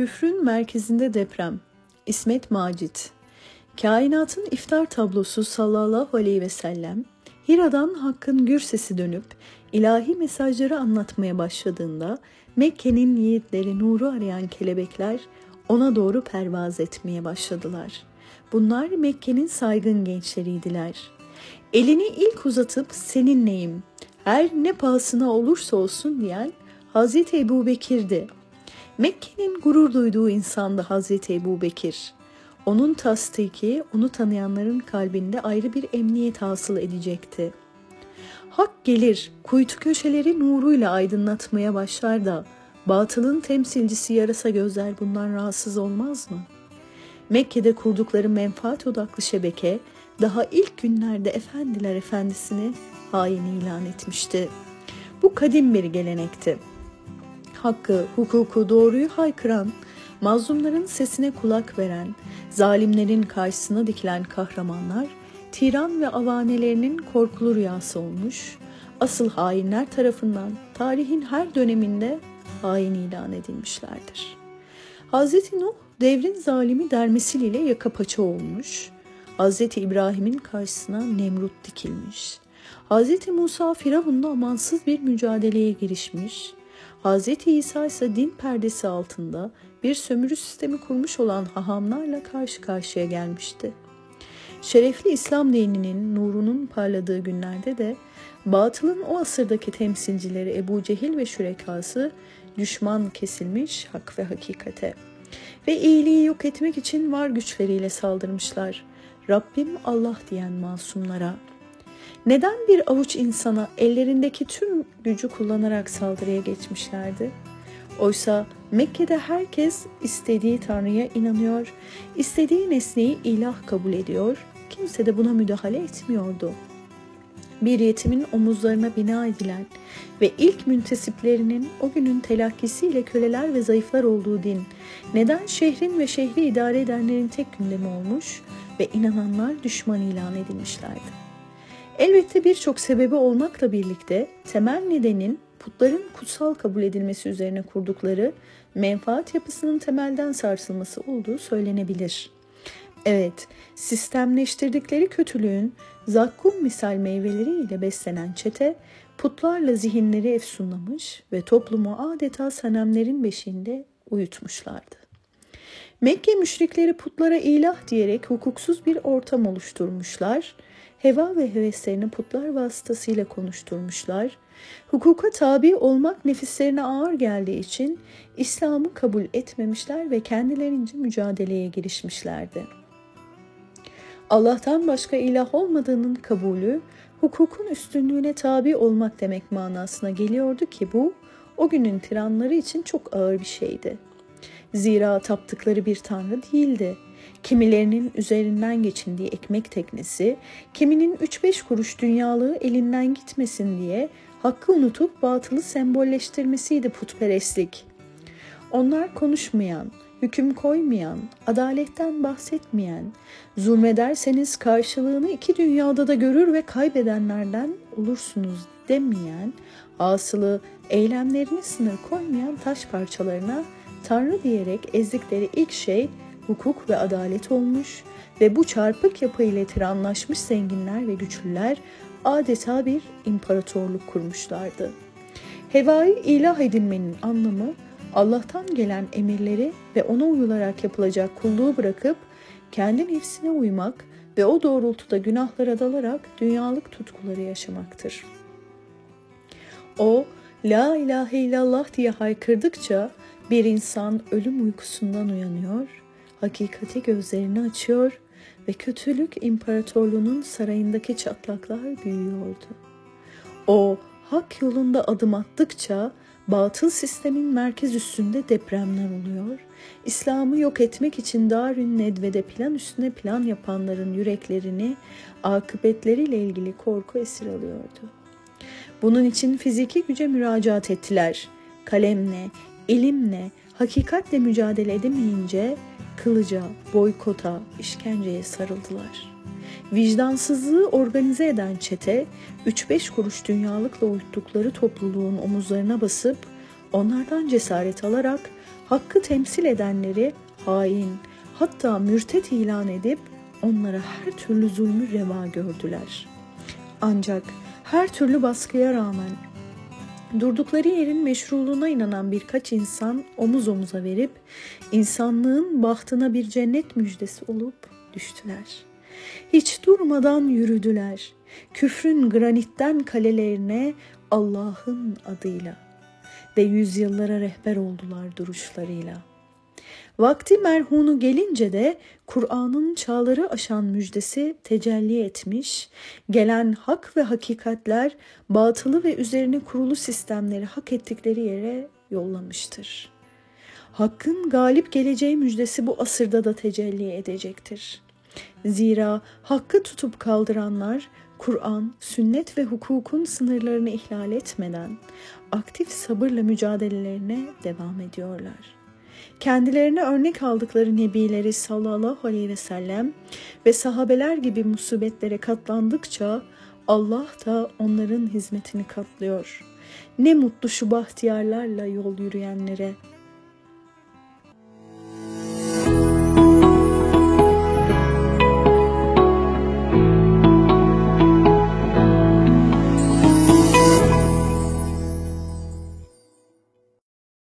Küfrün merkezinde deprem. İsmet Macit. Kainatın iftar tablosu sallallahu aleyhi ve sellem Hira'dan Hakk'ın gür sesi dönüp ilahi mesajları anlatmaya başladığında Mekke'nin yiğitleri nuru arayan kelebekler ona doğru pervaz etmeye başladılar. Bunlar Mekke'nin saygın gençleriydiler. Elini ilk uzatıp seninleyim, her ne pahasına olursa olsun diyen Hazreti Ebu Bekir'di. Mekke'nin gurur duyduğu insandı Hazreti Ebu Bekir. Onun tasdiki onu tanıyanların kalbinde ayrı bir emniyet hasıl edecekti. Hak gelir, kuytu köşeleri nuruyla aydınlatmaya başlar da batılın temsilcisi yarasa gözler bundan rahatsız olmaz mı? Mekke'de kurdukları menfaat odaklı şebeke daha ilk günlerde efendiler efendisini hain ilan etmişti. Bu kadim bir gelenekti. Hakkı, hukuku, doğruyu haykıran, mazlumların sesine kulak veren, zalimlerin karşısına dikilen kahramanlar, tiran ve avanelerinin korkulu rüyası olmuş, asıl hainler tarafından tarihin her döneminde hain ilan edilmişlerdir. Hz. Nuh devrin zalimi dermesiyle yaka paça olmuş, Hz. İbrahim'in karşısına Nemrut dikilmiş, Hz. Musa Firavun'la amansız bir mücadeleye girişmiş, Hz. İsa ise din perdesi altında bir sömürü sistemi kurmuş olan hahamlarla karşı karşıya gelmişti. Şerefli İslam dininin nurunun parladığı günlerde de batılın o asırdaki temsilcileri Ebu Cehil ve şürekası düşman kesilmiş hak ve hakikate ve iyiliği yok etmek için var güçleriyle saldırmışlar. Rabbim Allah diyen masumlara. Neden bir avuç insana ellerindeki tüm gücü kullanarak saldırıya geçmişlerdi? Oysa Mekke'de herkes istediği Tanrı'ya inanıyor, istediği nesneyi ilah kabul ediyor, kimse de buna müdahale etmiyordu. Bir yetimin omuzlarına bina edilen ve ilk müntesiplerinin o günün telakkisiyle köleler ve zayıflar olduğu din, neden şehrin ve şehri idare edenlerin tek gündemi olmuş ve inananlar düşman ilan edilmişlerdi? Elbette birçok sebebi olmakla birlikte temel nedenin putların kutsal kabul edilmesi üzerine kurdukları menfaat yapısının temelden sarsılması olduğu söylenebilir. Evet, sistemleştirdikleri kötülüğün zakkum misal meyveleriyle beslenen çete putlarla zihinleri efsunlamış ve toplumu adeta sanemlerin beşiğinde uyutmuşlardı. Mekke müşrikleri putlara ilah diyerek hukuksuz bir ortam oluşturmuşlar heva ve heveslerini putlar vasıtasıyla konuşturmuşlar. Hukuka tabi olmak nefislerine ağır geldiği için İslam'ı kabul etmemişler ve kendilerince mücadeleye girişmişlerdi. Allah'tan başka ilah olmadığının kabulü, hukukun üstünlüğüne tabi olmak demek manasına geliyordu ki bu, o günün tiranları için çok ağır bir şeydi. Zira taptıkları bir tanrı değildi Kimilerinin üzerinden geçindiği ekmek teknesi, kiminin 3-5 kuruş dünyalığı elinden gitmesin diye hakkı unutup batılı sembolleştirmesiydi putperestlik. Onlar konuşmayan, hüküm koymayan, adaletten bahsetmeyen, zulmederseniz karşılığını iki dünyada da görür ve kaybedenlerden olursunuz demeyen, asılı eylemlerini sınır koymayan taş parçalarına Tanrı diyerek ezdikleri ilk şey hukuk ve adalet olmuş ve bu çarpık yapı ile tiranlaşmış zenginler ve güçlüler adeta bir imparatorluk kurmuşlardı. Hevai ilah edinmenin anlamı Allah'tan gelen emirleri ve ona uyularak yapılacak kulluğu bırakıp kendi nefsine uymak ve o doğrultuda günahlara dalarak dünyalık tutkuları yaşamaktır. O, La ilahe illallah diye haykırdıkça bir insan ölüm uykusundan uyanıyor hakikati gözlerini açıyor ve kötülük imparatorluğunun sarayındaki çatlaklar büyüyordu. O hak yolunda adım attıkça batıl sistemin merkez üstünde depremler oluyor. İslam'ı yok etmek için Darün Nedve'de plan üstüne plan yapanların yüreklerini akıbetleriyle ilgili korku esir alıyordu. Bunun için fiziki güce müracaat ettiler. Kalemle, ilimle, hakikatle mücadele edemeyince kılıca, boykota, işkenceye sarıldılar. Vicdansızlığı organize eden çete 3-5 kuruş dünyalıkla uyuttukları topluluğun omuzlarına basıp onlardan cesaret alarak hakkı temsil edenleri hain, hatta mürtet ilan edip onlara her türlü zulmü reva gördüler. Ancak her türlü baskıya rağmen durdukları yerin meşruluğuna inanan birkaç insan omuz omuza verip insanlığın bahtına bir cennet müjdesi olup düştüler. Hiç durmadan yürüdüler. Küfrün granitten kalelerine Allah'ın adıyla ve yüzyıllara rehber oldular duruşlarıyla.'' Vakti merhunu gelince de Kur'an'ın çağları aşan müjdesi tecelli etmiş, gelen hak ve hakikatler batılı ve üzerine kurulu sistemleri hak ettikleri yere yollamıştır. Hakkın galip geleceği müjdesi bu asırda da tecelli edecektir. Zira hakkı tutup kaldıranlar Kur'an, sünnet ve hukukun sınırlarını ihlal etmeden aktif sabırla mücadelelerine devam ediyorlar.'' Kendilerine örnek aldıkları nebileri sallallahu aleyhi ve sellem ve sahabeler gibi musibetlere katlandıkça Allah da onların hizmetini katlıyor. Ne mutlu şu bahtiyarlarla yol yürüyenlere.''